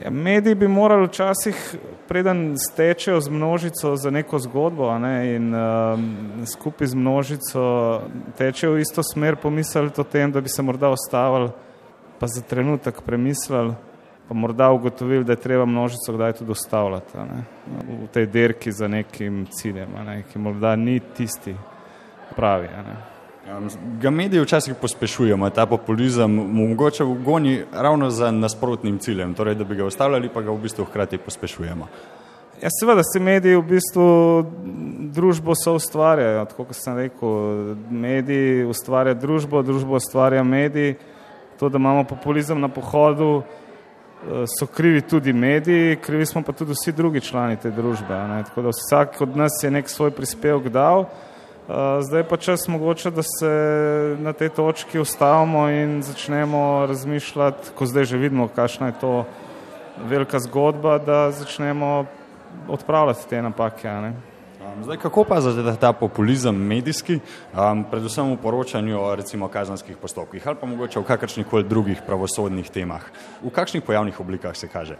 Ja, mediji bi morali včasih, preden stečejo z množico za neko zgodbo ne, in um, skupaj z množico tečejo v isto smer, pomisliti o tem, da bi se morda ostavili, pa za trenutek premislili, pa morda ugotovili, da je treba množico kdaj tudi ustavljati ne, v tej derki za nekim ciljem, ne, ki morda ni tisti pravi. Ne. Ga mediji včasih pospešujemo, ta populizem, mogoče goni ravno za nasprotnim ciljem, torej da bi ga ustavljali, pa ga v bistvu hkrati pospešujemo. Ja, seveda se mediji v bistvu družbo so ustvarjajo, tako kot sem rekel, mediji ustvarjajo družbo, družbo ustvarja mediji. To, da imamo populizem na pohodu, eh, so krivi tudi mediji, krivi smo pa tudi vsi drugi člani te družbe. Ne? Tako da vsak od nas je nek svoj prispevek dal. Zdaj pa čas mogoče, da se na tej točki ustavimo in začnemo razmišljati, ko zdaj že vidimo, kakšna je to velika zgodba, da začnemo odpravljati te napake. Zdaj, kako pa zdaj ta populizem medijski, um, predvsem v poročanju o recimo kazanskih postopkih ali pa mogoče v kakršnih koli drugih pravosodnih temah, v kakšnih pojavnih oblikah se kaže?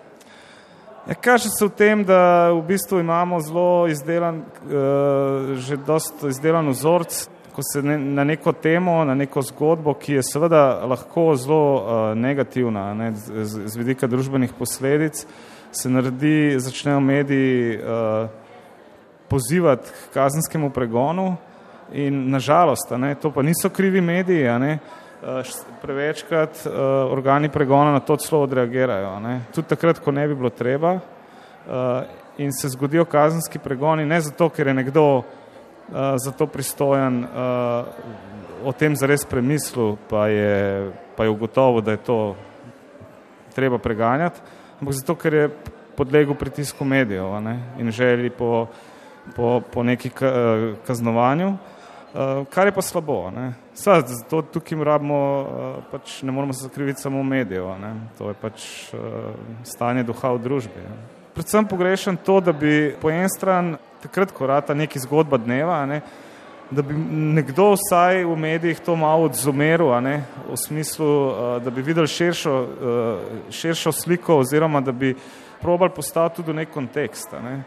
Ja, kaže se v tem, da v bistvu imamo zelo izdelan, uh, že dosta izdelan vzorc, ko se ne, na neko temo, na neko zgodbo, ki je seveda lahko zelo uh, negativna ne, z, z vidika družbenih posledic, se naredi, začnejo mediji uh, pozivati k kazenskemu pregonu in nažalost, ne, to pa niso krivi mediji, ne, Eh, prevečkrat uh, organi pregona na to celo odreagirajo. Ne? Tudi takrat, ko ne bi bilo treba uh, in se zgodijo kazenski pregoni, ne zato, ker je nekdo za to pristojen o tem zares premislil, pa je, pa je ugotovo, da je to treba preganjati, ampak zato, ker je podlegel pritisku medijev ne? in želi po, po, po neki kaznovanju. Uh, kar je pa slabo. Sad, zato tukaj rabimo, uh, pač ne moramo se zakriviti samo medijev, to je pač uh, stanje duha v družbi. Ne? Predvsem pogrešam to, da bi po en stran, takrat, ko rata neki zgodba dneva, ne, da bi nekdo vsaj v medijih to malo odzumeril, v smislu, uh, da bi videl širšo, uh, širšo sliko oziroma da bi probal postaviti tudi v nek kontekst. Ne.